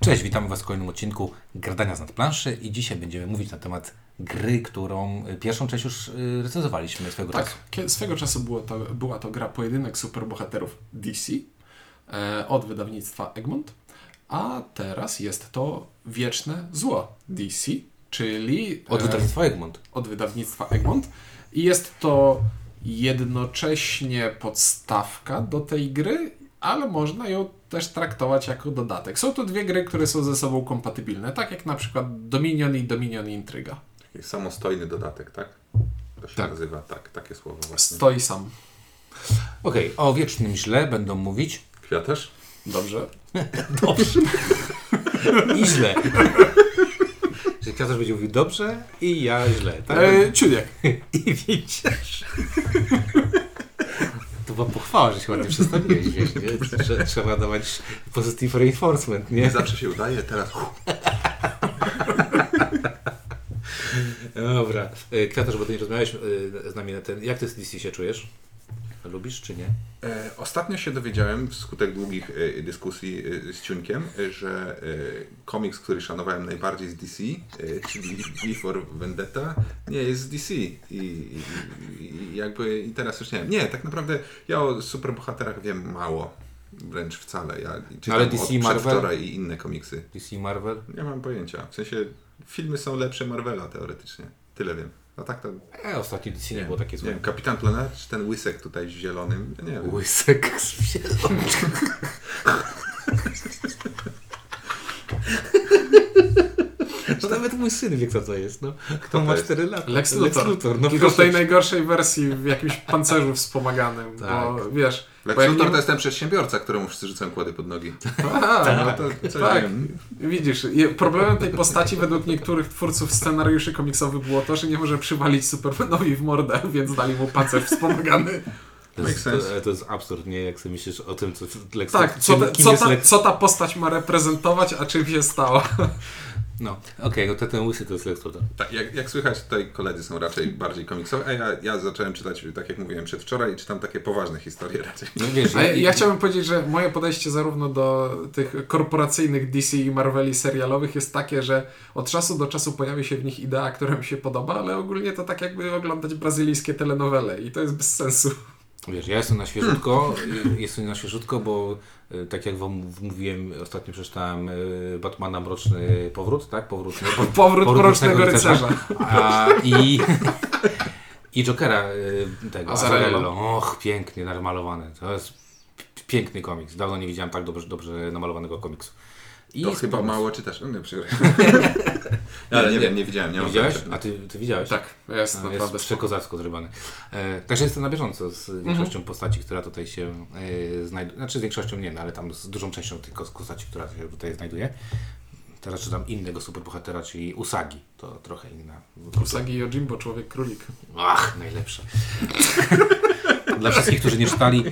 Cześć, witamy Was w kolejnym odcinku Gradania z nadplanszy i dzisiaj będziemy mówić na temat gry, którą y, pierwszą część już y, recenzowaliśmy swego Tak, czasu. kie- swego czasu było to, była to gra Pojedynek Superbohaterów DC e, od wydawnictwa Egmont, a teraz jest to Wieczne Zło DC, czyli Od e, wydawnictwa Egmont. od wydawnictwa Egmont i jest to jednocześnie podstawka do tej gry, ale można ją też traktować jako dodatek. Są to dwie gry, które są ze sobą kompatybilne, tak jak na przykład Dominion i Dominion Intryga. Taki samostojny dodatek, tak? To się Tak. nazywa, tak, takie słowo właśnie. Stoi sam. Okej, o wiecznym źle będą mówić Kwiatarz? Dobrze. dobrze i źle. Że Kwiatarz będzie mówił dobrze i ja źle, tak? E. I widzisz. Była pochwała, że się ładnie przedstawiłeś, wiesz, nie? Trze- Trzeba dawać positive reinforcement, nie? Nie zawsze się udaje, teraz Dobra. E, Kwiatarz, bo ty nie rozmawiałeś e, z nami na ten... Jak ty z DC się czujesz? Lubisz czy nie? E, ostatnio się dowiedziałem, wskutek długich e, dyskusji e, z Ciunkiem, że komiks, który szanowałem najbardziej z DC, czyli V for Vendetta, nie jest z DC. I, i, i jakby i teraz już nie wiem. Nie, tak naprawdę ja o superbohaterach wiem mało. Wręcz wcale. Ja czytam Ale DC Marvel? i inne komiksy. DC Marvel? Nie mam pojęcia. W sensie filmy są lepsze Marvela teoretycznie. Tyle wiem. A tak to. E, ostatnio DC nie było takie Nie złe. wiem, Kapitan Planet, czy ten łysek tutaj z zielonym? Nie wiem. Łysek z wsielą. To nawet mój syn wie, kto to jest. No. Kto On ma jest? 4 lata. Lex Luthor. no Tylko w tej najgorszej wersji w jakimś pancerzu wspomaganym, Tak. bo wiesz... Lex bo jak Luthor nie- to jest ten przedsiębiorca, któremu wszyscy rzucają kłody pod nogi. A, No to co tak. Widzisz, problemem tej postaci według niektórych twórców scenariuszy komiksowych było to, że nie może przywalić Supermanowi w mordę, więc dali mu pancerz wspomagany. To jest, to, to jest absurd, nie? Jak sobie myślisz o tym, co Lex Tak, co, kim, ta, kim co, ta, Lex... co ta postać ma reprezentować, a czym się stała. No, okej, no to ten łysy to jest Luthor. Tak, jak, jak słychać, tutaj koledzy są raczej bardziej komiksowe, a ja, ja zacząłem czytać, tak jak mówiłem przedwczoraj, i czytam takie poważne historie raczej. No wiesz, A ja, ja chciałbym powiedzieć, że moje podejście zarówno do tych korporacyjnych DC i Marveli serialowych jest takie, że od czasu do czasu pojawi się w nich idea, która mi się podoba, ale ogólnie to tak jakby oglądać brazylijskie telenowele i to jest bez sensu. Wiesz, ja jestem na świeżutko, jestem na świeżutko, bo tak jak wam mówiłem, ostatnio przeczytałem y, Batmana Mroczny Powrót, tak? Powrót, nie? Po- Powrót Mrocznego Rycerza. A, i, I Jokera y, tego, Azarello. Och, pięknie namalowany. To jest piękny komiks. Dawno nie widziałem tak dobrze, dobrze namalowanego komiksu. I To chyba mało czytasz. No, nie, przepraszam. Ale nie wiem, nie widziałem. Nie Nie widziałeś? A ty, ty widziałeś? Tak, jest A, naprawdę jest przekozacko zrobiony. E, także jestem na bieżąco z większością Mhm. postaci, która tutaj się e, znajduje. Znaczy z większością nie, no, ale tam z dużą częścią tych postaci, która się tutaj znajduje. Teraz czytam innego superbohatera, czyli Usagi. To trochę inna. Usagi Yojimbo, człowiek królik. Ach, najlepsze. Dla wszystkich, którzy nie czytali, e,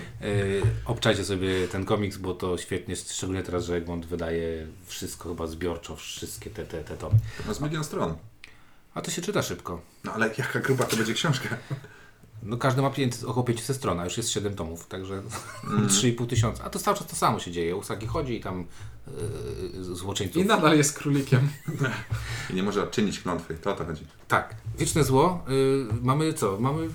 obczajcie sobie ten komiks, bo to świetnie, szczególnie teraz, że Egmont wydaje wszystko chyba zbiorczo, wszystkie te, te, te tomy. No z milion stron. A to się czyta szybko. No ale jaka gruba to będzie książka? No każdy ma 500, około 500 stron, a już jest 7 tomów, także Mm. 3,5 tysiąca. A to cały czas to samo się dzieje. Usagi chodzi i tam yy, złoczyńców. I nadal jest królikiem. I nie może odczynić klątwy. To o to chodzi. Tak. Wieczne zło. y, mamy co? Mamy y,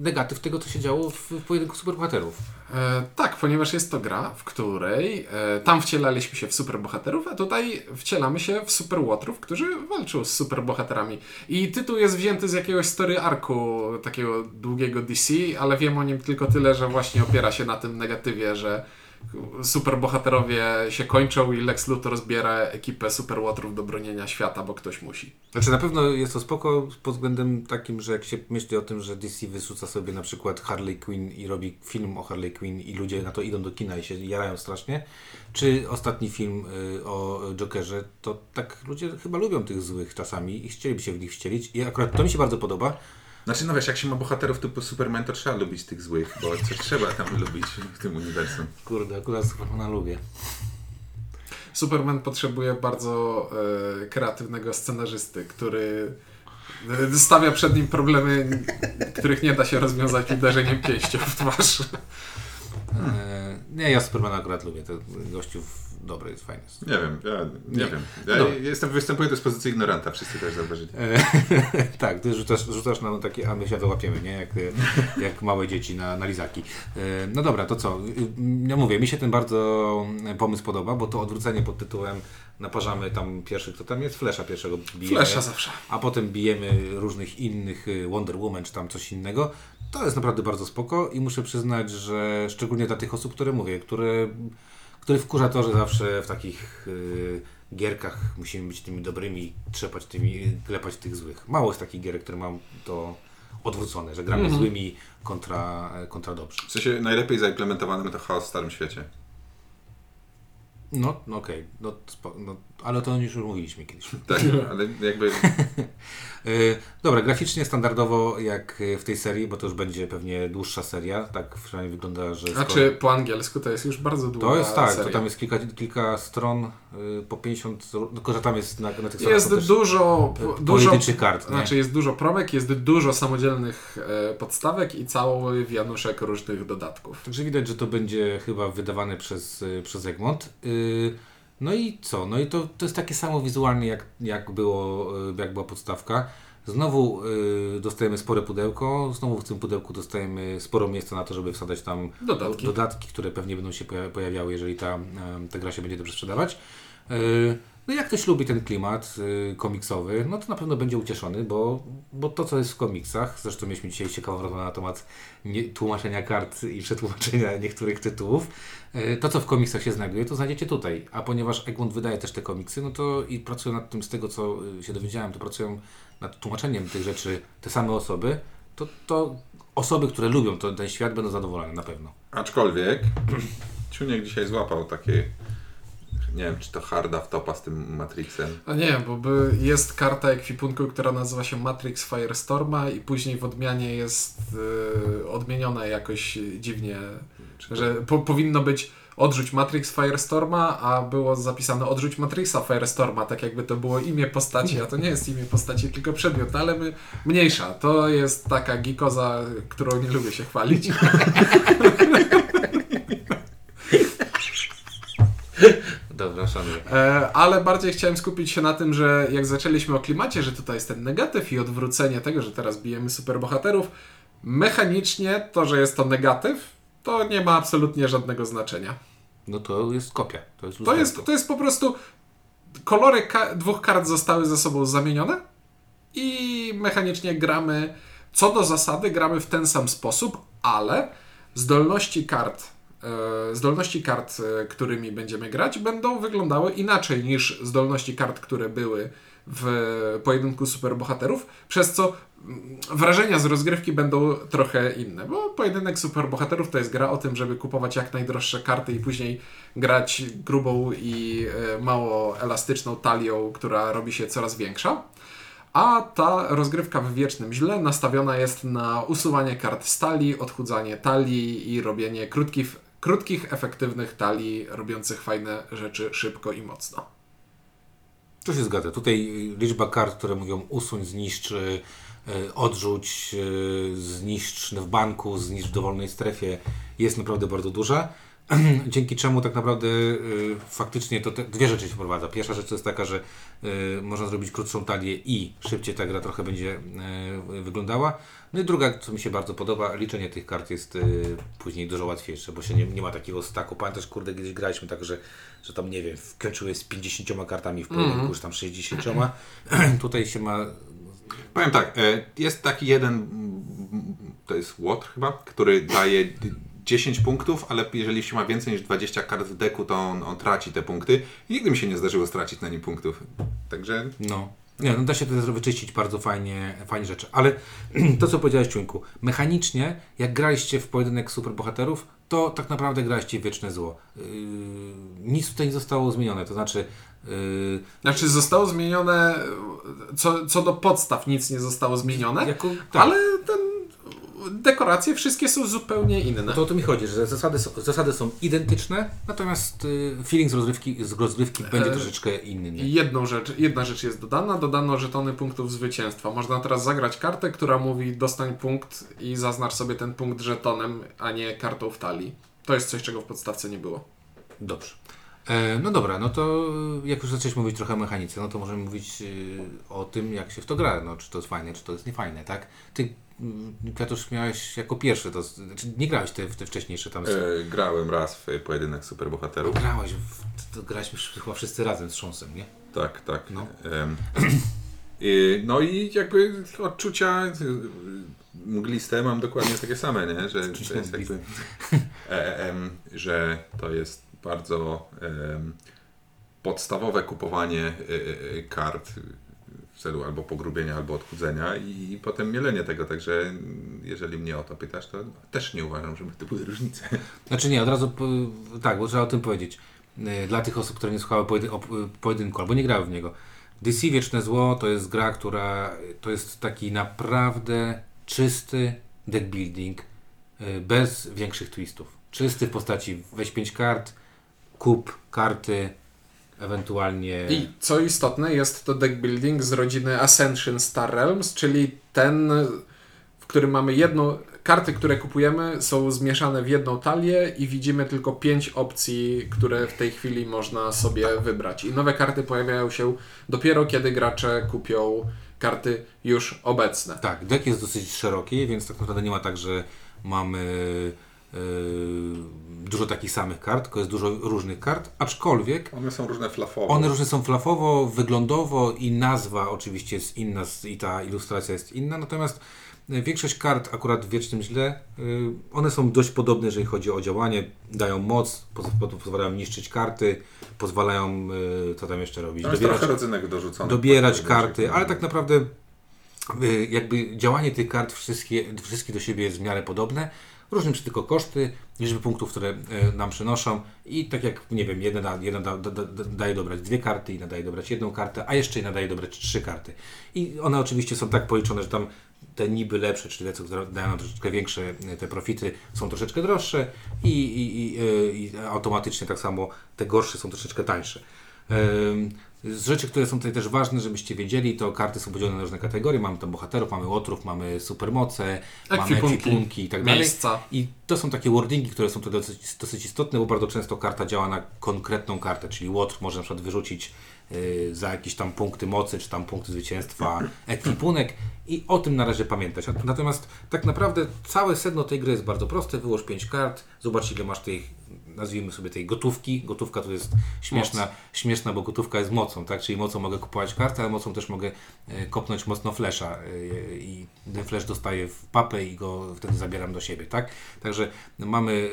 negatyw tego, co się działo w, w pojedynku superbohaterów. E, tak, ponieważ jest to gra, w której e, tam wcielaliśmy się w superbohaterów, a tutaj wcielamy się w superłotrów, którzy walczą z superbohaterami. I tytuł jest wzięty z jakiegoś story arku, takiego długiego DC, ale wiem o nim tylko tyle, że właśnie opiera się na tym negatywie, że superbohaterowie się kończą i Lex Luthor zbiera ekipę superłotrów do bronienia świata, bo ktoś musi. Znaczy na pewno jest to spoko pod względem takim, że jak się myśli o tym, że DC wyrzuca sobie na przykład Harley Quinn i robi film o Harley Quinn i ludzie na to idą do kina i się jarają strasznie, czy ostatni film y, o Jokerze, to tak ludzie chyba lubią tych złych czasami i chcieliby się w nich wcielić i akurat to mi się bardzo podoba. Znaczy, no wiesz, jak się ma bohaterów typu Superman, to trzeba lubić tych złych, bo coś trzeba tam lubić w tym uniwersum. Kurde, akurat Supermana lubię. Superman potrzebuje bardzo e, kreatywnego scenarzysty, który e, stawia przed nim problemy, których nie da się rozwiązać uderzeniem pięścią w twarz. E, Nie, ja Supermana akurat lubię. To gościów dobry jest, fajny jest. Nie wiem, ja nie, Nie. wiem. Ja No. jestem, występuję też z pozycji ignoranta, wszyscy też zauważyli. E, tak, ty rzucasz, rzucasz na takie, a my się to łapiemy, nie? Jak, jak małe dzieci na, na lizaki. E, No dobra, to co? Ja mówię, mi się ten bardzo pomysł podoba, bo to odwrócenie pod tytułem naparzamy tam pierwszy, kto tam jest? Flesza pierwszego bijemy. Flesza zawsze. A potem bijemy różnych innych y, Wonder Woman czy tam coś innego. To jest naprawdę bardzo spoko i muszę przyznać, że szczególnie dla tych osób, które mówię, które, które wkurza to, że zawsze w takich y, gierkach musimy być tymi dobrymi, trzepać tymi, klepać tych złych. Mało jest takich gier, które mam to odwrócone, że gramy złymi kontra, kontra dobrzy. W sensie najlepiej zaimplementowanym to chaos w Starym Świecie. No, no okej, no, spo- no, ale to już mówiliśmy kiedyś. Tak, ale jakby Yy, dobra, graficznie standardowo jak y, w tej serii, bo to już będzie pewnie dłuższa seria, tak przynajmniej wygląda, że... skoro- Znaczy po angielsku to jest już bardzo długa To jest tak, seria. to tam jest kilka, kilka stron y, po 50, tylko że tam jest na, na tych stronach Jest dużo, dużo kart, nie? Znaczy jest dużo probek, jest dużo samodzielnych e, podstawek i cały wianuszek różnych dodatków. Także widać, że to będzie chyba wydawane przez, y, przez Egmont. No i co? No i to, to jest takie samo wizualnie, jak, jak, było, y, jak była podstawka. Znowu y, dostajemy spore pudełko, znowu w tym pudełku dostajemy sporo miejsca na to, żeby wsadzać tam Dodatki. dodatki które pewnie będą się poja- pojawiały, jeżeli ta, em, ta gra się będzie dobrze sprzedawać. Y, No jak ktoś lubi ten klimat y, komiksowy, no to na pewno będzie ucieszony, bo, bo to, co jest w komiksach, zresztą mieliśmy dzisiaj ciekawą rozmowę na temat nie, tłumaczenia kart i przetłumaczenia niektórych tytułów, y, to, co w komiksach się znajduje, to znajdziecie tutaj. A ponieważ Egmont wydaje też te komiksy, no to i pracują nad tym, z tego co się dowiedziałem, to pracują nad tłumaczeniem tych rzeczy te same osoby, to, to osoby, które lubią to, ten świat, będą zadowolone na pewno. Aczkolwiek Ciuniek dzisiaj złapał takie, nie wiem, czy to harda w topa z tym Matrixem. A nie, bo by jest karta ekwipunku, która nazywa się Matrix Firestorma i później w odmianie jest e, odmieniona jakoś dziwnie, że po, powinno być odrzuć Matrix Firestorma, a było zapisane odrzuć Matrixa Firestorma, tak jakby to było imię postaci, a to nie jest imię postaci, tylko przedmiot, no ale my, mniejsza. To jest taka gikoza, którą nie lubię się chwalić. Dobra, szanuję. E, ale bardziej chciałem skupić się na tym, że jak zaczęliśmy o klimacie, że tutaj jest ten negatyw i odwrócenie tego, że teraz bijemy superbohaterów, mechanicznie to, że jest to negatyw, to nie ma absolutnie żadnego znaczenia. No to jest kopia. To jest, To jest, to jest po prostu kolory ka- dwóch kart zostały ze sobą zamienione i mechanicznie gramy, co do zasady gramy w ten sam sposób, ale zdolności kart, zdolności kart, e, którymi będziemy grać, będą wyglądały inaczej niż zdolności kart, które były w pojedynku superbohaterów, przez co mm, wrażenia z rozgrywki będą trochę inne, bo pojedynek superbohaterów to jest gra o tym, żeby kupować jak najdroższe karty i później grać grubą i e, mało elastyczną talią, która robi się coraz większa. A ta rozgrywka w wiecznym źle nastawiona jest na usuwanie kart z talii, odchudzanie talii i robienie krótkich, krótkich efektywnych talii, robiących fajne rzeczy szybko i mocno. To się zgadza. Tutaj liczba kart, które mówią usuń, zniszcz, y, odrzuć, y, zniszcz w banku, zniszcz w dowolnej strefie jest naprawdę bardzo duża. Dzięki czemu tak naprawdę y, faktycznie to te, dwie rzeczy się wprowadza. Pierwsza rzecz to jest taka, że y, można zrobić krótszą talię i szybciej ta gra trochę będzie y, wyglądała. No i druga, co mi się bardzo podoba, liczenie tych kart jest y, później dużo łatwiejsze, bo się nie, nie ma takiego staku. Pamiętasz, kurde, gdzieś graliśmy tak, że, że tam, nie wiem, skończyłeś z 50 kartami w pojedynku, już tam 60. Tutaj się ma Powiem tak, e, jest taki jeden, mm, to jest Łotr chyba, który daje 10 punktów, ale jeżeli się ma więcej niż 20 kart w deku, to on, on traci te punkty. I nigdy mi się nie zdarzyło stracić na nim punktów. Także No. Nie, no da się to wyczyścić bardzo fajnie, fajnie rzeczy. Ale to, co powiedziałeś, Ciuńku, mechanicznie, jak graliście w pojedynek superbohaterów, to tak naprawdę graliście w wieczne zło. Yy, nic tutaj nie zostało zmienione. To znaczy, yy, Znaczy zostało zmienione, co, co do podstaw nic nie zostało zmienione, jako, tak, ale ten, dekoracje wszystkie są zupełnie inne. No to o to mi chodzi, że zasady są, zasady są identyczne, natomiast yy, feeling z rozgrywki, z rozgrywki będzie E, troszeczkę inny. Jedną rzecz, jedna rzecz jest dodana, dodano żetony punktów zwycięstwa. Można teraz zagrać kartę, która mówi dostań punkt i zaznacz sobie ten punkt żetonem, a nie kartą w talii. To jest coś, czego w podstawce nie było. Dobrze. E, no dobra, no to e, jak już zaczęliśmy mówić trochę o mechanice, no to możemy mówić e, o tym, jak się w to gra, no czy to jest fajne, czy to jest niefajne, tak? Ty, mm, Kwiatusz, miałeś jako pierwszy, to, znaczy nie grałeś te, w te wcześniejsze tam... E, grałem raz w pojedynek superbohaterów. Grałeś, w, to graliśmy chyba wszyscy razem z Szonsem, nie? Tak, tak. No. I, no i jakby odczucia mgliste mam dokładnie takie same, nie? Że to jest jakby, e, em, że to jest bardzo podstawowe kupowanie e, e, kart w celu albo pogrubienia, albo odchudzenia i potem mielenie tego, także jeżeli mnie o to pytasz, to też nie uważam, żeby to były różnice. Znaczy nie, od razu, tak, bo trzeba o tym powiedzieć. E, Dla tych osób, które nie słuchały pojedynku albo nie grały w niego. DC Wieczne Zło to jest gra, która to jest taki naprawdę czysty deck building e, bez większych twistów. Czysty w postaci weź 5 kart, kup karty, ewentualnie... I co istotne, jest to deck building z rodziny Ascension Star Realms, czyli ten, w którym mamy jedną. Karty, które kupujemy, są zmieszane w jedną talię i widzimy tylko pięć opcji, które w tej chwili można sobie wybrać. I nowe karty pojawiają się dopiero kiedy gracze kupią karty już obecne. Tak, deck jest dosyć szeroki, więc tak naprawdę nie ma tak, że mamy dużo takich samych kart, tylko jest dużo różnych kart, aczkolwiek One są różne flafowe. One różne są flafowo, wyglądowo i nazwa oczywiście jest inna i ta ilustracja jest inna, natomiast y, większość kart akurat w Wiecznym Źle, y, one są dość podobne, jeżeli chodzi o działanie, dają moc, poz, po- pozwalają niszczyć karty, pozwalają, y, co tam jeszcze robić, dobierać, rodzynek dorzucony. dobierać karty, ale tak naprawdę jakby działanie tych kart wszystkie, wszystkie do siebie jest w miarę podobne. Różnią się tylko koszty, liczby punktów, które e, nam przynoszą i tak jak, nie wiem, jedna, da, da, da, da, daje dobrać dwie karty, inna daje dobrać jedną kartę, a jeszcze inna daje dobrać trzy karty. I one oczywiście są tak policzone, że tam te niby lepsze, czyli te, które dają nam troszeczkę większe e, te profity, są troszeczkę droższe i, i, i, e, i automatycznie tak samo te gorsze są troszeczkę tańsze. Z rzeczy, które są tutaj też ważne, żebyście wiedzieli, to karty są podzielone na różne kategorie. Mamy tam bohaterów, mamy łotrów, mamy supermoce, mamy Ekwipunki, ekwipunki i tak dalej. miejsca. I to są takie wordingi, które są tutaj dosyć, dosyć istotne, bo bardzo często karta działa na konkretną kartę, czyli łotr może na przykład wyrzucić y, za jakieś tam punkty mocy, czy tam punkty zwycięstwa ekwipunek i o tym należy pamiętać. Natomiast tak naprawdę całe sedno tej gry jest bardzo proste. Wyłóż 5 kart, zobacz ile masz tej, nazwijmy sobie tej gotówki. Gotówka to jest śmieszna, śmieszna bo gotówka jest mocą, tak? Czyli mocą mogę kupować kartę, ale mocą też mogę e, kopnąć mocno flesza e, i ten flash dostaję w papę i go wtedy zabieram do siebie, tak? Także mamy,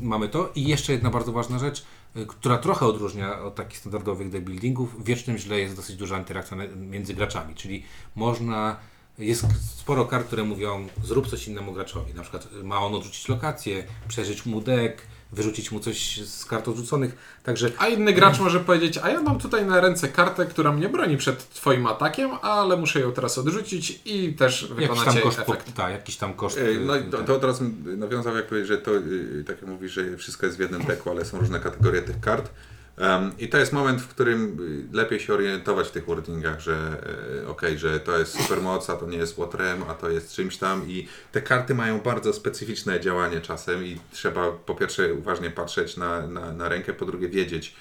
e, mamy to i jeszcze jedna bardzo ważna rzecz, która trochę odróżnia od takich standardowych deck buildingów. W Wiecznym Źle jest dosyć duża interakcja między graczami, czyli można jest sporo kart, które mówią zrób coś innemu graczowi. Na przykład ma on odrzucić lokację, przeżyć mu deck, wyrzucić mu coś z kart odrzuconych. Także A inny gracz może powiedzieć, a ja mam tutaj na ręce kartę, która mnie broni przed twoim atakiem, ale muszę ją teraz odrzucić i też jakiś wykonać tam jej koszt, po, efekt. tak, jakiś tam koszt. E, No i to, to teraz nawiązał jakby, że to, y, tak jak mówisz, że wszystko jest w jednym deku, ale są różne kategorie tych kart. Em, I to jest moment, w którym y, lepiej się orientować w tych wordingach, że e, okej, że to jest supermoc, a to nie jest łotrem, a to jest czymś tam i te karty mają bardzo specyficzne działanie czasem i trzeba po pierwsze uważnie patrzeć na, na, na rękę, po drugie wiedzieć,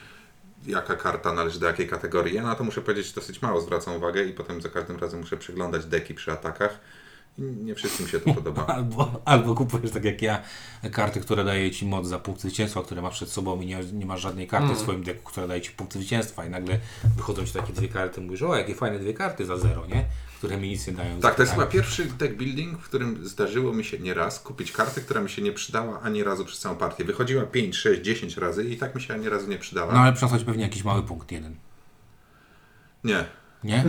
jaka karta należy do jakiej kategorii. Ja na to muszę powiedzieć dosyć mało zwracam uwagę i potem za każdym razem muszę przeglądać deki przy atakach. Nie wszystkim się to podoba. Albo, albo kupujesz tak jak ja karty, które daje ci moc za punkt zwycięstwa, które masz przed sobą i nie, nie masz żadnej karty Mm. w swoim deku, która daje ci punkt zwycięstwa i nagle wychodzą ci takie dwie karty, mówisz, o jakie fajne dwie karty za zero, nie? Które mi nic nie dają. Tak, to jest chyba pierwszy deck building, w którym zdarzyło mi się nieraz kupić kartę, która mi się nie przydała ani razu przez całą partię. Wychodziła 5, 6, 10 razy i tak mi się ani razu nie przydała. No ale przyniosła ci pewnie jakiś mały punkt jeden. Nie. Nie?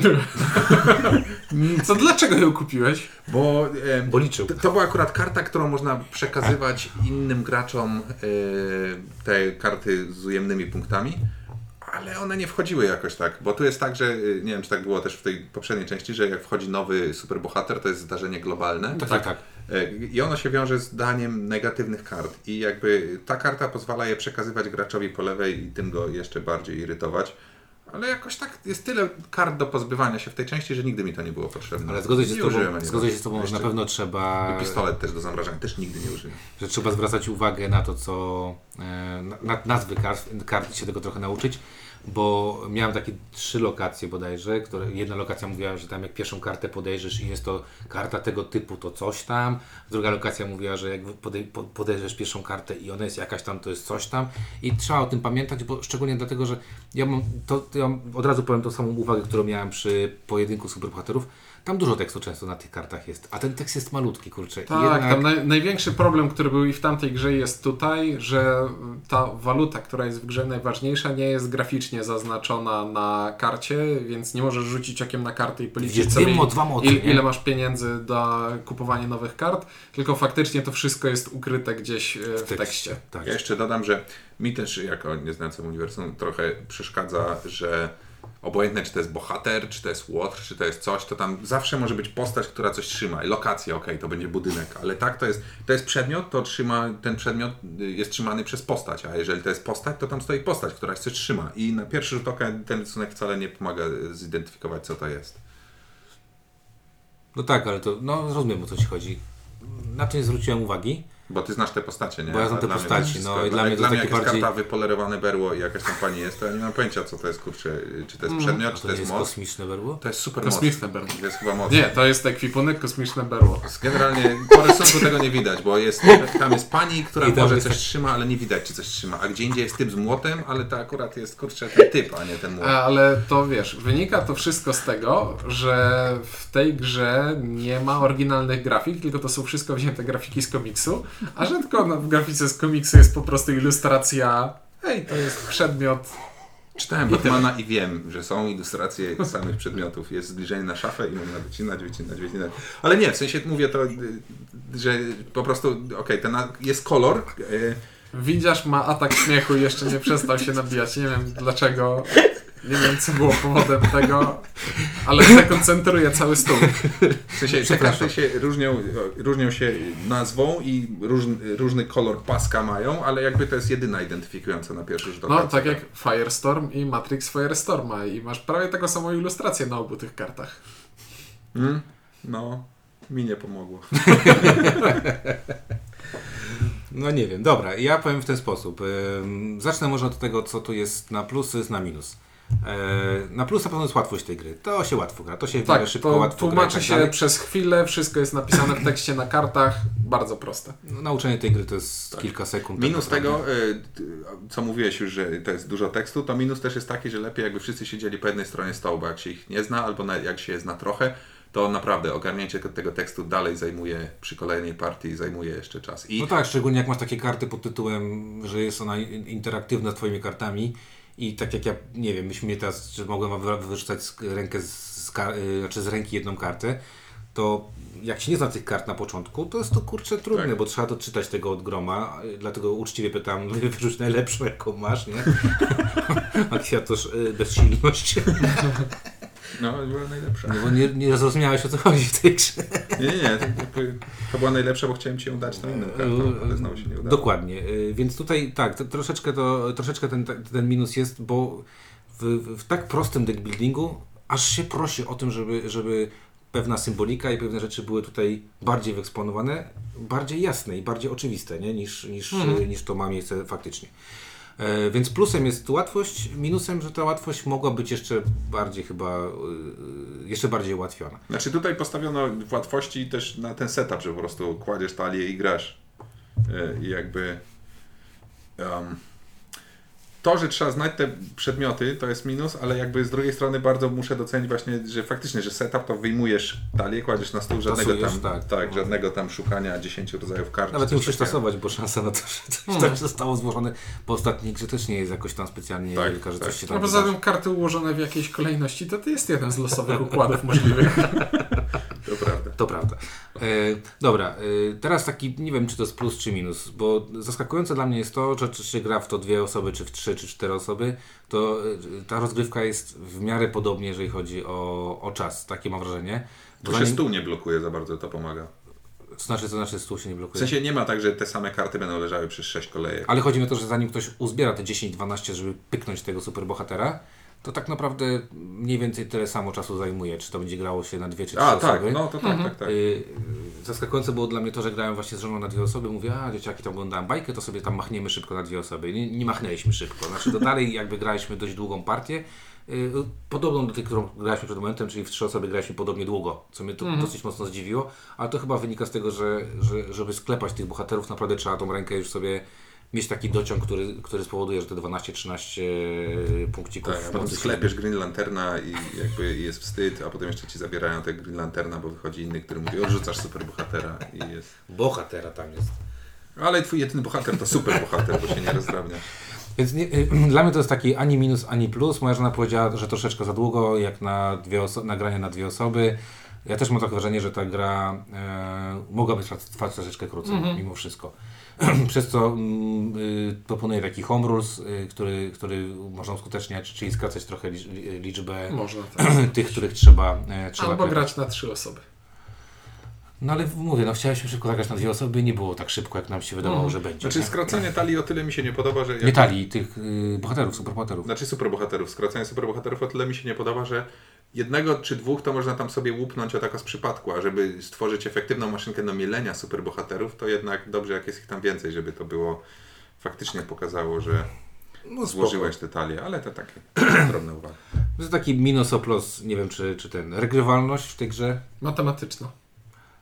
Co, dlaczego ją kupiłeś? Bo, e, Bo liczył. To, to była akurat karta, którą można przekazywać innym graczom e, te karty z ujemnymi punktami, ale one nie wchodziły jakoś tak, bo tu jest tak, że e, nie wiem, czy tak było też w tej poprzedniej części, że jak wchodzi nowy superbohater, to jest zdarzenie globalne. Tak, tak, tak. I ono się wiąże z daniem negatywnych kart. I jakby ta karta pozwala je przekazywać graczowi po lewej i tym go jeszcze bardziej irytować. Ale jakoś tak jest tyle kart do pozbywania się w tej części, że nigdy mi to nie było potrzebne. Ale zgodzę się z tobą, zgodzę się z tobą że na pewno trzeba, Pistolet też do zamrażania, też nigdy nie użyłem. że trzeba zwracać uwagę na to, co e, na, na nazwy kart, kart się tego trochę nauczyć, bo miałem takie trzy lokacje bodajże, które jedna lokacja mówiła, że tam jak pierwszą kartę podejrzysz i jest to karta tego typu, to coś tam, druga lokacja mówiła, że jak podej, po- podejrzysz pierwszą kartę i ona jest jakaś tam, to jest coś tam i trzeba o tym pamiętać, bo szczególnie dlatego, że ja mam, to, to ja od razu powiem tą samą uwagę, którą miałem przy pojedynku superbohaterów, tam dużo tekstu często na tych kartach jest, a ten tekst jest malutki, kurczę. Tak, jednak- tam naj, największy problem, który był i w tamtej grze jest tutaj, że ta waluta, która jest w grze najważniejsza, nie jest graficznie zaznaczona na karcie, więc nie możesz rzucić okiem na kartę i policzyć sobie, dwie mo- dwa mocy, il, ile masz pieniędzy do kupowania nowych kart, tylko faktycznie to wszystko jest ukryte gdzieś e, w tekście. Tak. Ja jeszcze dodam, że mi też jako nieznającym uniwersum trochę przeszkadza, że obojętne czy to jest bohater, czy to jest łotr, czy to jest coś, to tam zawsze może być postać, która coś trzyma. Lokacja, okej, to będzie budynek, ale tak to jest, to jest przedmiot, to trzyma, ten przedmiot y, jest trzymany przez postać, a jeżeli to jest postać, to tam stoi postać, która coś trzyma i na pierwszy rzut oka ten rysunek wcale nie pomaga y, zidentyfikować, co to jest. No tak, ale to, no rozumiem o co ci chodzi. Na to zwróciłem uwagi. Bo ty znasz te postacie, nie? Bo ja znam te dla mnie postaci, no i dla mnie to dla mnie takie bardziej- karta wypolerowane berło i jakaś tam pani jest, to ja nie mam pojęcia, co to jest, kurczę, czy to jest przedmiot, A czy to to jest jest moc. kosmiczne berło? To jest super Kosmiczne moc. berło. To jest chyba moc. Nie, to jest ekwipunek kosmiczne berło. Generalnie po rysunku tego nie widać, bo jest, tam jest pani, która może coś tak- trzyma, ale nie widać, czy coś trzyma. A gdzie indziej jest typ z młotem, ale to akurat jest, kurczę, ten typ, a nie ten młot. Ale to wiesz, wynika to wszystko z tego, że w tej grze nie ma oryginalnych grafik, tylko to są wszystko wzięte grafiki z komiksu, a rzadko w grafice z komiksu jest po prostu ilustracja. Hej, to jest przedmiot. Czytałem Batmana i wiem, że są ilustracje samych przedmiotów. Jest zbliżenie na szafę i można wycinać, wycinać, wycinać. Ale nie, w sensie mówię to, że po prostu, okej, ten na- jest kolor, y, Widzisz, ma atak śmiechu i jeszcze nie przestał się nabijać. Nie wiem dlaczego. Nie wiem, co było powodem tego, ale dekoncentruje cały stół. W sensie te Przepraszam. karty się różnią, różnią się nazwą i różny, różny kolor paska mają, ale jakby to jest jedyna identyfikująca na pierwszy rzut oka. No, tak jak Firestorm i Matrix Firestorma i masz prawie taką samą ilustrację na obu tych kartach. Hmm? No, mi nie pomogło. No nie wiem, dobra, ja powiem w ten sposób. Zacznę może od tego, co tu jest na plus, co jest na minus. E, Na plus na pewno jest łatwość tej gry. To się łatwo gra, to się Tak, szybko, to łatwo gra tłumaczy tak się dalej. przez chwilę, wszystko jest napisane w tekście na kartach, bardzo proste. No, Nauczenie tej gry to jest kilka sekund. tak Minus tego, y, co mówiłeś już, że to jest dużo tekstu, to minus też jest taki, że lepiej jakby wszyscy siedzieli po jednej stronie stołu, bo jak się ich nie zna, albo jak się je zna trochę, to naprawdę ogarnięcie tego tekstu dalej zajmuje przy kolejnej partii, zajmuje jeszcze czas. I No tak, szczególnie jak masz takie karty pod tytułem, że jest ona in- interaktywna z Twoimi kartami i tak jak ja, nie wiem, myśmy mnie teraz, że mogłem wyrzucać z rękę z, kar- y, znaczy z ręki jedną kartę, to jak się nie zna tych kart na początku, to jest to kurczę trudne, Tak. bo trzeba to czytać tego od groma, y, dlatego uczciwie pytam, wyrzuć najlepszą jaką masz, nie? Akcja toż y, bezsilność, no, była najlepsza. no bo nie, nie zrozumiałeś o co chodzi w tej grze. Nie, nie, nie, to, była najlepsza, bo chciałem Ci ją dać na inną kartą, ale znowu się nie udało. Dokładnie, y, więc tutaj tak, to, troszeczkę, to, troszeczkę ten, ten minus jest, bo w, w, tak prostym deckbuildingu aż się prosi o tym, żeby, żeby pewna symbolika i pewne rzeczy były tutaj bardziej wyeksponowane, bardziej jasne i bardziej oczywiste, nie? Niż, niż, Mhm. niż to ma miejsce faktycznie. E, Więc plusem jest łatwość, minusem, że ta łatwość mogła być jeszcze bardziej chyba, y, y, jeszcze bardziej ułatwiona. Znaczy tutaj postawiono w łatwości też na ten setup, że po prostu kładziesz talię i grasz. E, I jakby em, to, że trzeba znać te przedmioty, to jest minus, ale jakby z drugiej strony bardzo muszę docenić właśnie, że faktycznie, że setup to wyjmujesz talię, kładziesz na stół, żadnego Tasujesz, tam, tak. tak, żadnego tam szukania 10 rodzajów kart. Nawet nie musisz takiego. tasować, bo szansa na to, że coś tak zostało złożone po ostatniej grze też nie jest jakoś tam specjalnie Tak, wielka, że tak. coś się No tam poza wydarzy. tym karty ułożone w jakiejś kolejności, to to jest jeden z losowych układów możliwych. To prawda. To prawda. E, dobra, e, teraz taki, nie wiem czy to jest plus czy minus, bo zaskakujące dla mnie jest to, że czy się gra w to dwie osoby, czy w trzy, czy cztery osoby, to e, ta rozgrywka jest w miarę podobnie, jeżeli chodzi o, o czas, takie mam wrażenie. Tu się stół nie blokuje za bardzo, to pomaga. To znaczy, to znaczy stół się nie W blokuje. sensie nie ma tak, że te same karty będą leżały przez 6 kolejek. Ale chodzi mi o to, że zanim ktoś uzbiera te 10-12, żeby pyknąć tego superbohatera, To tak naprawdę mniej więcej tyle samo czasu zajmuje, czy to będzie grało się na dwie czy trzy A, osoby. tak, no to tak, tak, tak. Y, Zaskakujące było dla mnie to, że grałem właśnie z żoną na dwie osoby. Mówię, a dzieciaki tam oglądałem bajkę, to sobie tam machniemy szybko na dwie osoby. Nie, nie machnęliśmy szybko. Znaczy to dalej jakby graliśmy dość długą partię. y, Podobną do tej, którą graliśmy przed momentem, czyli w trzy osoby graliśmy podobnie długo, co mnie to dosyć mocno zdziwiło, ale to chyba wynika z tego, że, że żeby sklepać tych bohaterów, naprawdę trzeba tą rękę już sobie mieć taki dociąg, który, który spowoduje, że te 12-13 punkcików Tak, się- sklepiesz Green Lanterna i jakby jest wstyd, a potem jeszcze ci zabierają tego Green Lanterna, bo wychodzi inny, który mówi odrzucasz superbohatera i jest... Bohatera tam jest. Ale twój jedyny bohater to superbohater, bo się nie rozdrabnia. Więc nie, dla mnie to jest taki ani minus, ani plus. Moja żona powiedziała, że troszeczkę za długo, jak na dwie oso- nagranie na dwie osoby. Ja też mam takie wrażenie, że ta gra e, mogłaby trwać, trwać troszeczkę krócej, mimo wszystko. Przez co mm, y, proponuję taki home rules, y, który, który można uskuteczniać, czyli skracać trochę licz, li- liczbę Można tak. tych, których trzeba, e, trzeba Albo grać na trzy osoby. No ale mówię, no chcieliśmy szybko zagrać na dwie osoby, nie było tak szybko, jak nam się wydawało, że będzie. Znaczy nie? skracanie talii o tyle mi się nie podoba, że... jak- Nie talii, tych y, bohaterów, superbohaterów. Znaczy superbohaterów. Skracanie superbohaterów o tyle mi się nie podoba, że jednego czy dwóch to można tam sobie łupnąć o tak z przypadku, a żeby stworzyć efektywną maszynkę do mielenia superbohaterów, to jednak dobrze jak jest ich tam więcej, żeby to było faktycznie pokazało, że No, złożyłeś te talie, ale to takie drobne uwagi. To jest taki minus o plus, nie wiem czy, czy ten, regrywalność w tej grze, Matematyczna.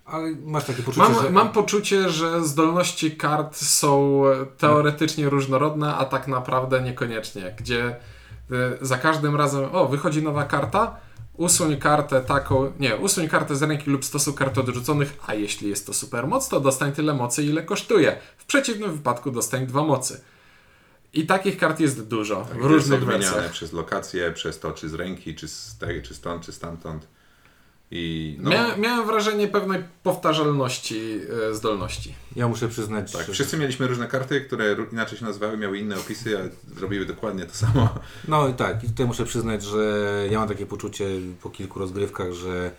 ale masz takie poczucie, Mam, że... mam poczucie, że zdolności kart są teoretycznie różnorodne, a tak naprawdę niekoniecznie. Gdzie y, za każdym razem, o, wychodzi nowa karta, usuń kartę taką, nie, usuń kartę z ręki lub stosu kart odrzuconych, a jeśli jest to supermoc, to dostań tyle mocy, ile kosztuje. W przeciwnym wypadku dostań dwa mocy. I takich kart jest dużo, w To jest różnych odmieniane wersjach. przez lokacje, przez to czy z ręki, czy z tej, czy stąd, czy stamtąd. I no, Mia, miałem wrażenie pewnej powtarzalności e, zdolności. Ja muszę przyznać, tak, że... wszyscy mieliśmy różne karty, które inaczej się nazywały, miały inne opisy, a zrobiły dokładnie to samo. No i tak, i tutaj muszę przyznać, że ja mam takie poczucie po kilku rozgrywkach, że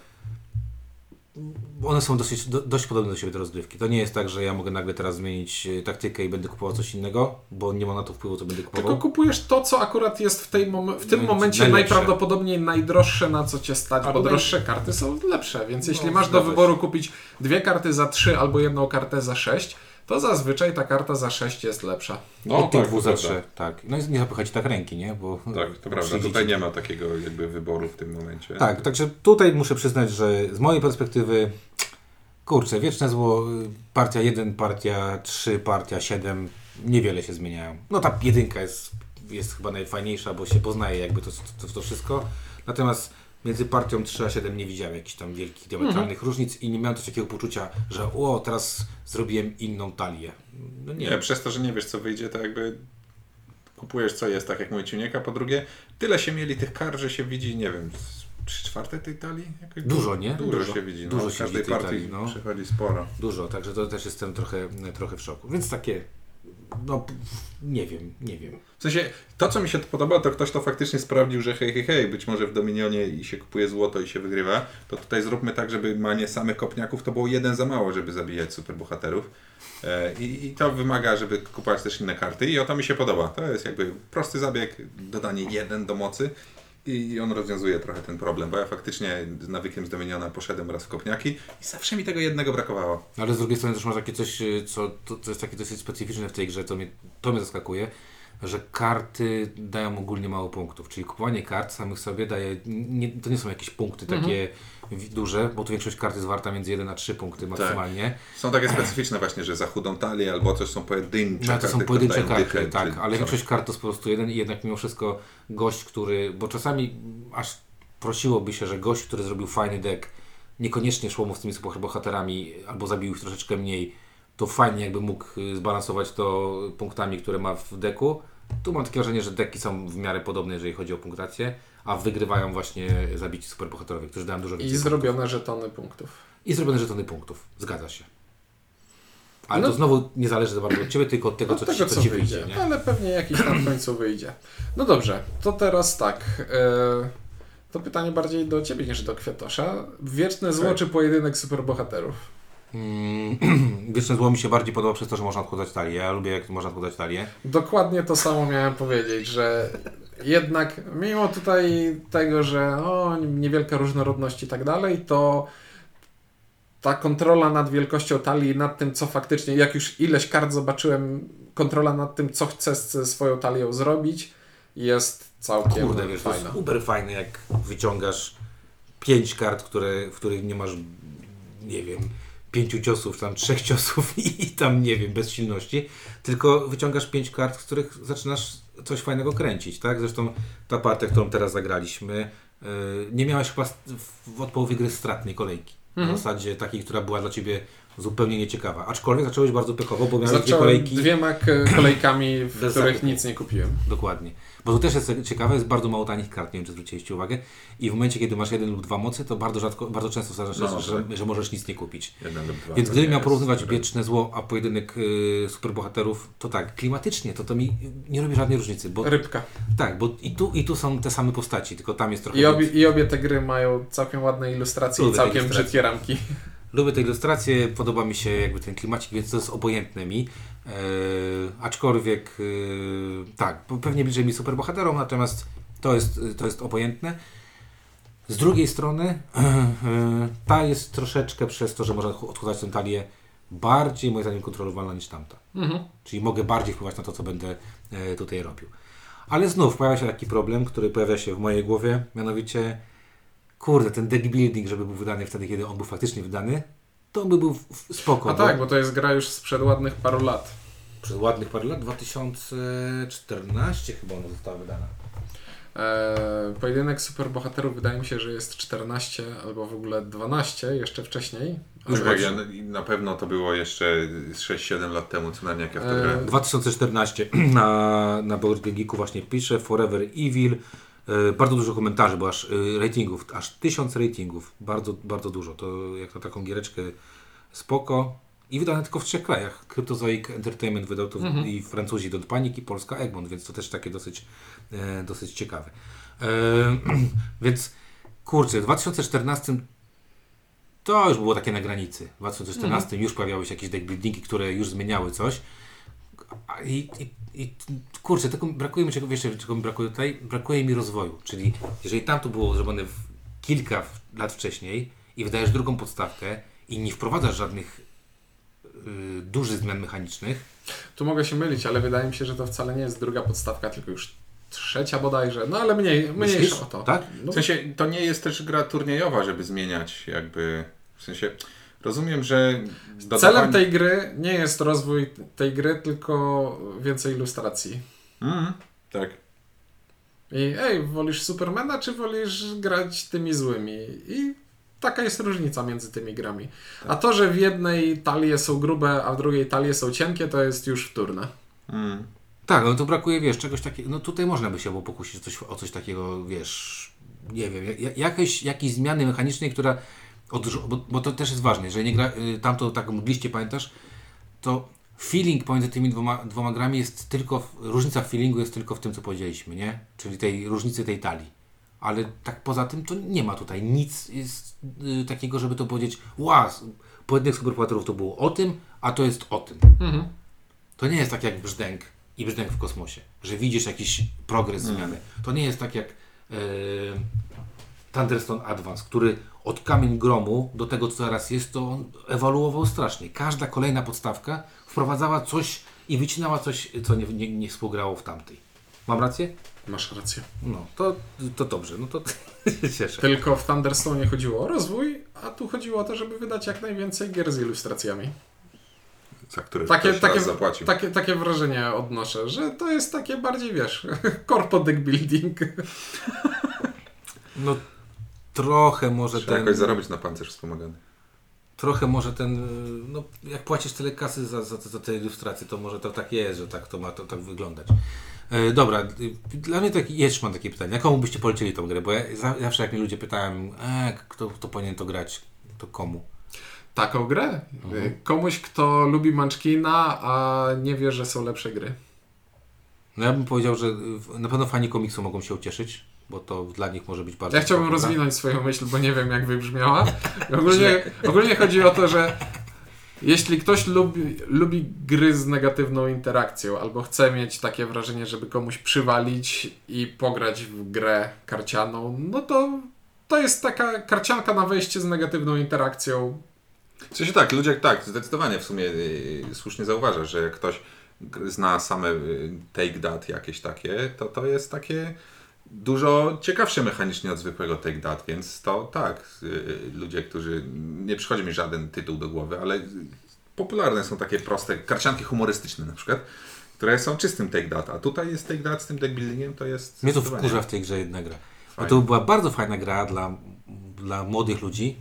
one są dosyć, do, dość podobne do siebie te rozgrywki. To nie jest tak, że ja mogę nagle teraz zmienić e, taktykę i będę kupował coś innego, bo nie ma na to wpływu, co będę kupował. Tylko kupujesz to, co akurat jest w, tej mom- w tym momencie najlepsze. najprawdopodobniej najdroższe, na co cię stać, Albo bo naj- droższe karty są lepsze. Więc jeśli No, masz do wyboru kupić dwie karty za 3 albo jedną kartę za 6, to zazwyczaj ta karta za 6 jest lepsza. Od tych tak, dwóch to za prawda. trzy, tak. No i nie zapychać tak ręki, nie? Bo Tak, to prawda. przyjdzie Tutaj nie ma takiego jakby wyboru w tym momencie. Tak, także tutaj muszę przyznać, że z mojej perspektywy, kurczę, wieczne zło, partia 1, partia 3, partia 7, niewiele się zmieniają. No ta jedynka jest, jest chyba najfajniejsza, bo się poznaje jakby to, to, to wszystko. Natomiast między partią 3 a 7 nie widziałem jakichś tam wielkich diametralnych różnic i nie miałem też takiego poczucia, że o, teraz zrobiłem inną talię. No nie, Nie, przez to, że nie wiesz co wyjdzie, to jakby kupujesz co jest, tak jak mówi Ciuniek, a po drugie tyle się mieli tych kart, że się widzi, nie wiem, z trzy czwarte tej talii? Jakoś Dużo, nie? Dużo, Dużo. się widzi. No. Dużo się każdej widzi tej partii talii, no. przychodzi sporo. dużo, także to też jestem trochę, trochę w szoku. Więc takie, no nie wiem, nie wiem. W sensie, to co mi się podoba, to ktoś to faktycznie sprawdził, że hej, hej, hej, być może w Dominionie i się kupuje złoto i się wygrywa, to tutaj zróbmy tak, żeby manie samych kopniaków to było jeden za mało, żeby zabijać superbohaterów. E, I, I to wymaga, żeby kupować też inne karty i o to mi się podoba. To jest jakby prosty zabieg, dodanie jeden do mocy i on rozwiązuje trochę ten problem, bo ja faktycznie z nawykiem z Dominiona poszedłem raz w kopniaki i zawsze mi tego jednego brakowało. Ale z drugiej strony też masz takie coś, y, co, to, co jest takie dosyć specyficzne w tej grze, to mnie, to mnie zaskakuje, że karty dają ogólnie mało punktów. Czyli kupowanie kart samych sobie daje, nie, to nie są jakieś punkty takie wi- duże, bo tu większość kart jest warta między 1 a 3 punkty maksymalnie. Są takie specyficzne właśnie, że za chudą talię albo coś są pojedyncze No, to karty, są pojedyncze karty, dychę, tak, ale coś. większość kart to jest po prostu jeden i jednak mimo wszystko gość, który, bo czasami aż prosiłoby się, że gość, który zrobił fajny deck, niekoniecznie szło mu z tymi bohaterami albo zabił ich troszeczkę mniej, to fajnie jakby mógł y, zbalansować to punktami, które ma w deku. Tu mam takie wrażenie, że deki są w miarę podobne, jeżeli chodzi o punktację, a wygrywają właśnie zabici superbohaterowie, którzy dają dużo I więcej zrobione żetony punktów. i zrobione żetony punktów. Zgadza się. Ale No- to znowu nie zależy za bardzo od Ciebie, tylko od tego, Od co, tego, ci, co co ci wyjdzie. wyjdzie. Ale pewnie jakiś tam w końcu wyjdzie. No dobrze, to teraz tak. E, to pytanie bardziej do Ciebie niż do Kwiatosza. Wieczne zło Tak. czy pojedynek superbohaterów? Mm, Wieczne zło mi się bardziej podoba przez to, że można odkładać talię. Ja lubię, jak można odkładać talię. Dokładnie to samo miałem powiedzieć, że jednak mimo tutaj tego, że niewielka różnorodność i tak dalej, to ta kontrola nad wielkością talii, nad tym, co faktycznie, jak już ileś kart zobaczyłem, kontrola nad tym, co chcę ze swoją talią zrobić, jest całkiem Kurde, wiesz, to fajna. jest uber fajne, jak wyciągasz pięć kart, które, w których nie masz, nie wiem, pięciu ciosów, tam trzech ciosów i tam, nie wiem, bezsilności, tylko wyciągasz pięć kart, z których zaczynasz coś fajnego kręcić, tak? Zresztą ta partia, którą teraz zagraliśmy, yy, nie miałaś chyba w, od połowy gry stratnej kolejki. Mhm. W zasadzie takiej, która była dla Ciebie zupełnie nieciekawa. Aczkolwiek zacząłeś bardzo pechowo, bo miałeś dwie kolejki. dwiema kolejkami, w których nic nie kupiłem. Dokładnie. Bo to też jest ciekawe, jest bardzo mało tanich kart, nie wiem czy zwróciliście uwagę. I w momencie, kiedy masz jeden lub dwa mocy, to bardzo rzadko, bardzo często zdarza się, No, że, tak. że możesz nic nie kupić. Jeden lub dwa. Więc gdybym miał porównywać wieczne zło, a pojedynek y, superbohaterów, to tak, klimatycznie to to mi nie robi żadnej różnicy. Bo, Rybka. tak, bo i tu, i tu są te same postaci, tylko tam jest trochę. I obie. I obie te gry mają całkiem ładne ilustracje i całkiem ilustracje. brzydkie ramki. Lubię te ilustracje, podoba mi się jakby ten klimacik, więc to jest obojętne mi. E, aczkolwiek e, tak, pewnie bliżej mi superbohaterom, natomiast to jest, to jest obojętne. Z drugiej strony e, ta jest troszeczkę przez to, że można odchudzać tę talię bardziej moim zdaniem kontrolowalna niż tamta. Mhm. Czyli mogę bardziej wpływać na to, co będę e, tutaj robił. Ale znów pojawia się taki problem, który pojawia się w mojej głowie, mianowicie kurde, ten deck building, żeby był wydany wtedy, kiedy on był faktycznie wydany, to on by był spoko. A bo tak, bo to jest gra już sprzed ładnych paru lat. Przez ładnych parę lat, 2014 chyba ona została wydana. Eee, pojedynek superbohaterów wydaje mi się, że jest 14 albo w ogóle 12 jeszcze wcześniej. Już Tak, ja, na pewno to było jeszcze z 6-7 lat temu, co najmniej jak ja w Eee, grałem. 2014 na, na Board Geeku właśnie pisze Forever Evil. E, bardzo dużo komentarzy, bo aż e, ratingów, aż tysiąc ratingów. Bardzo, bardzo dużo. To jak na taką giereczkę spoko. I wydane tylko w trzech krajach. Cryptozoic Entertainment wydał to Mhm. i Francuzi Don't Panic i Polska Egmont, więc to też takie dosyć, e, dosyć ciekawe. E, więc kurczę, w 2014 to już było takie na granicy. W 2014 już pojawiały się jakieś deck buildingi, które już zmieniały coś. I, i, i kurczę, tylko brakuje mi czego, wiesz, czego mi brakuje tutaj? Brakuje mi rozwoju. Czyli jeżeli tam to było zrobione w kilka lat wcześniej i wydajesz drugą podstawkę i nie wprowadzasz żadnych y, dużych zmian mechanicznych, Tu mogę się mylić, ale wydaje mi się, że to wcale nie jest druga podstawka, tylko już trzecia bodajże. No ale mniej, mniejsza myślisz? o to. Tak? No, W sensie, to nie jest też gra turniejowa, żeby zmieniać jakby, w sensie, rozumiem, że dodawanie- Celem tej gry nie jest rozwój tej gry, tylko więcej ilustracji. Mhm, tak. I ej, wolisz Supermana, czy wolisz grać tymi złymi? I taka jest różnica między tymi grami. A to, że w jednej talie są grube, a w drugiej talie są cienkie, to jest już wtórne. Mm. Tak, no to brakuje, wiesz, czegoś takiego, no tutaj można by się było pokusić o coś, o coś takiego, wiesz, nie wiem, ja- jakieś, jakiejś zmiany mechanicznej, która, bo, bo to też jest ważne, jeżeli nie gra, y, tamto tak mgliście, pamiętasz, to feeling pomiędzy tymi dwoma, dwoma grami jest tylko, w, różnica w feelingu jest tylko w tym, co powiedzieliśmy, nie? Czyli tej różnicy tej talii. Ale tak poza tym to nie ma tutaj nic jest, y, takiego, żeby to powiedzieć, ła, pojedynek superbohaterów to było o tym, a to jest o tym. Mhm. To nie jest tak jak brzdęk i brzdęk w kosmosie, że widzisz jakiś progres zmiany. To nie jest tak jak e, Thunderstone Advance, który od kamień gromu do tego, co teraz jest, to on ewoluował strasznie. Każda kolejna podstawka wprowadzała coś i wycinała coś, co nie, nie, nie współgrało w tamtej. Mam rację? Masz rację. No, to, to dobrze, no to cieszę. Tylko w Thunderstone chodziło o rozwój, a tu chodziło o to, żeby wydać jak najwięcej gier z ilustracjami. Za które Takie, takie, zapłacił. takie, takie wrażenie odnoszę, że to jest takie bardziej, wiesz, corpo deck building. No, trochę może Trzeba ten... jakoś zarobić na pancerz wspomagany. trochę może ten, no jak płacisz tyle kasy za, za, za te ilustracje, to może to tak jest, że tak to ma to tak wyglądać. E, dobra, dla mnie tak, jeszcze mam takie pytanie, jaką byście polecili tą grę? Bo ja za, zawsze jak mnie ludzie pytałem, e, kto, kto powinien to grać, to komu? Taką grę. Mhm. Komuś, kto lubi Munchkina, a nie wie, że są lepsze gry. No ja bym powiedział, że na pewno fani komiksu mogą się ucieszyć, bo to dla nich może być bardzo... Ja chciałbym rozwinąć swoją myśl, bo nie wiem, jak wybrzmiała. Ogólnie, ogólnie chodzi o to, że Jeśli ktoś lubi, lubi gry z negatywną interakcją, albo chce mieć takie wrażenie, żeby komuś przywalić i pograć w grę karcianą, no to to jest taka karcianka na wejście z negatywną interakcją. W sensie tak, ludzie tak, zdecydowanie w sumie yy, słusznie zauważasz, że jak ktoś zna same yy, take that jakieś takie, to to jest takie dużo ciekawsze mechanicznie od zwykłego take that, więc to tak, yy, ludzie, którzy, nie przychodzi mi żaden tytuł do głowy, ale popularne są takie proste, karcianki humorystyczne na przykład, które są czystym take that, a tutaj jest take that z tym deck buildingiem, to jest... Mnie to wkurza w tej grze jedna gra. Bo to była bardzo fajna gra dla, dla młodych ludzi,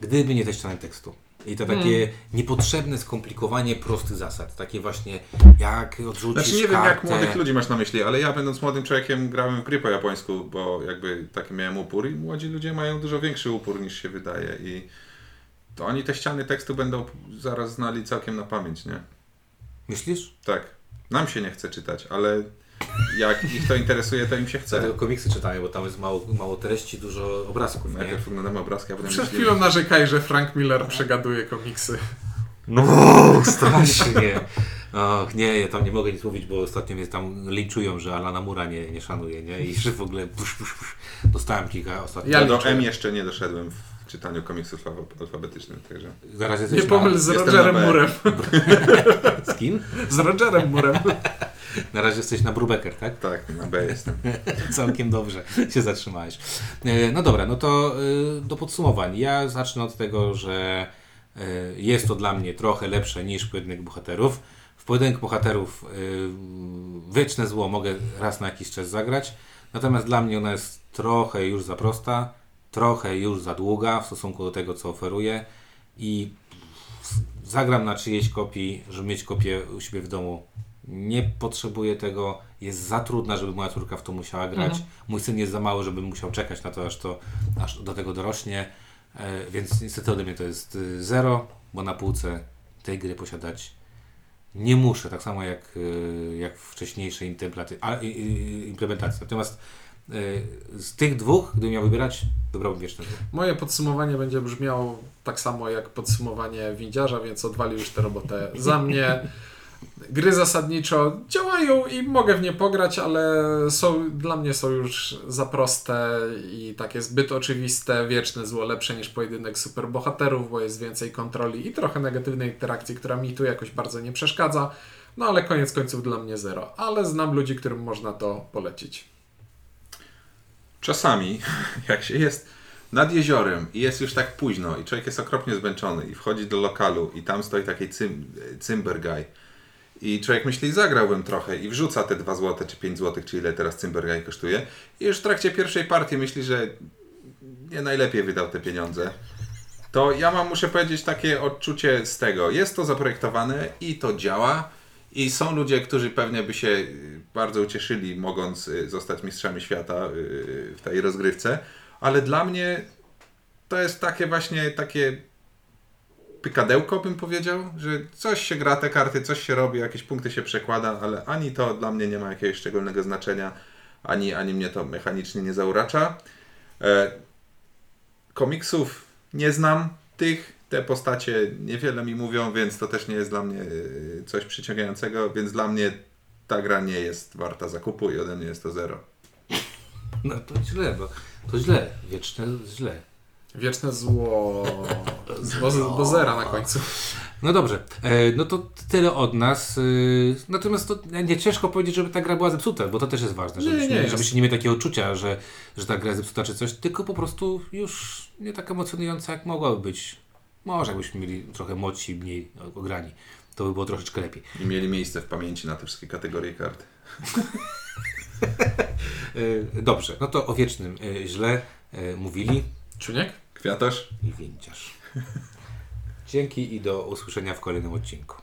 gdyby nie te ściany tekstu. I to takie Hmm. niepotrzebne skomplikowanie prostych zasad. Takie właśnie jak odrzucić Znaczy nie wiem kartę. jak młodych ludzi masz na myśli, ale ja będąc młodym człowiekiem grałem w gry po japońsku, bo jakby taki miałem upór i młodzi ludzie mają dużo większy upór niż się wydaje i to oni te ściany tekstu będą zaraz znali całkiem na pamięć, nie? Myślisz? Tak. Nam się nie chce czytać, ale jak ich to interesuje, to im się chce. Dlatego komiksy czytają, bo tam jest mało, mało treści, dużo obrazków. Nie? Najpierw oglądamy obrazki, a potem Przed chwilą narzekaj, że Frank Miller przegaduje komiksy. No, strasznie. Och, nie, ja tam nie mogę nic mówić, bo ostatnio mnie tam linczują, że Alana Mura nie, nie szanuje, nie? I że w ogóle pusz, pusz, pusz. dostałem kilka ostatnio. Ja Ja do. M jeszcze nie doszedłem w czytaniu komiksów alfa- alfabetycznym, także... Na razie Nie pomyl z Rogerem. Murem. Z kim? Z Rogerem Murem. Na razie jesteś na Brubecker, tak? Tak, na B jestem. Całkiem dobrze się zatrzymałeś. E, No dobra, no to e, do podsumowań. Ja zacznę od tego, że e, jest to dla mnie trochę lepsze niż pojedynek bohaterów. W pojedynek bohaterów wieczne zło mogę raz na jakiś czas zagrać, natomiast dla mnie ona jest trochę już za prosta, trochę już za długa w stosunku do tego, co oferuje i zagram na czyjejś kopii, żeby mieć kopię u siebie w domu. Nie potrzebuję tego, jest za trudna, żeby moja córka w to musiała grać. Mój syn jest za mały, żeby musiał czekać na to, aż, to, aż do tego dorośnie. E, więc niestety ode mnie to jest y, zero, bo na półce tej gry posiadać nie muszę, tak samo jak, y, jak wcześniejsze implementacje. Natomiast y, z tych dwóch, gdybym miał wybierać, wybrałbym zło. Moje podsumowanie będzie brzmiało tak samo jak podsumowanie windziarza, więc odwalił już tę robotę za mnie. Gry zasadniczo działają i mogę w nie pograć, ale są, dla mnie są już za proste i takie zbyt oczywiste. Wieczne zło lepsze niż pojedynek superbohaterów, bo jest więcej kontroli i trochę negatywnej interakcji, która mi tu jakoś bardzo nie przeszkadza. No ale koniec końców dla mnie zero. Ale znam ludzi, którym można to polecić. Czasami, jak się jest nad jeziorem i jest już tak późno i człowiek jest okropnie zmęczony i wchodzi do lokalu i tam stoi taki cym, cymber guy i człowiek myśli, zagrałbym trochę i wrzuca te 2 zł czy 5 zł, czy ile teraz cymber guy kosztuje i już w trakcie pierwszej partii myśli, że nie najlepiej wydał te pieniądze. To ja mam, muszę powiedzieć, takie odczucie z tego. Jest to zaprojektowane i to działa. I są ludzie, którzy pewnie by się y, bardzo ucieszyli, mogąc y, zostać mistrzami świata y, w tej rozgrywce, ale dla mnie to jest takie właśnie takie pykadełko, bym powiedział, że coś się gra, te karty, coś się robi, jakieś punkty się przekłada, ale ani to dla mnie nie ma jakiegoś szczególnego znaczenia, ani, ani mnie to mechanicznie nie zauracza. E, komiksów nie znam tych, te postacie niewiele mi mówią, więc to też nie jest dla mnie y, coś przyciągającego, więc dla mnie ta gra nie jest warta zakupu i ode mnie jest to zero. No to źle, bo to źle, wieczne źle. Wieczne zło. Bo, bo zera na końcu. No dobrze, e, no to tyle od nas. y, Natomiast to nie ciężko powiedzieć, żeby ta gra była zepsuta, bo to też jest ważne, Nie, żebyśmy, nie jest. żebyście nie mieli takiego odczucia, że, że ta gra jest zepsuta czy coś, tylko po prostu już nie tak emocjonująca, jak mogłaby być. Może jakbyśmy mieli trochę młodsi, mniej ograni, to by było troszeczkę lepiej. I mieli miejsce w pamięci na te wszystkie kategorie kart. E, Dobrze, no to o wiecznym e, źle e, mówili Czuniek? Kwiatosz? i więciarz. Dzięki i do usłyszenia w kolejnym odcinku.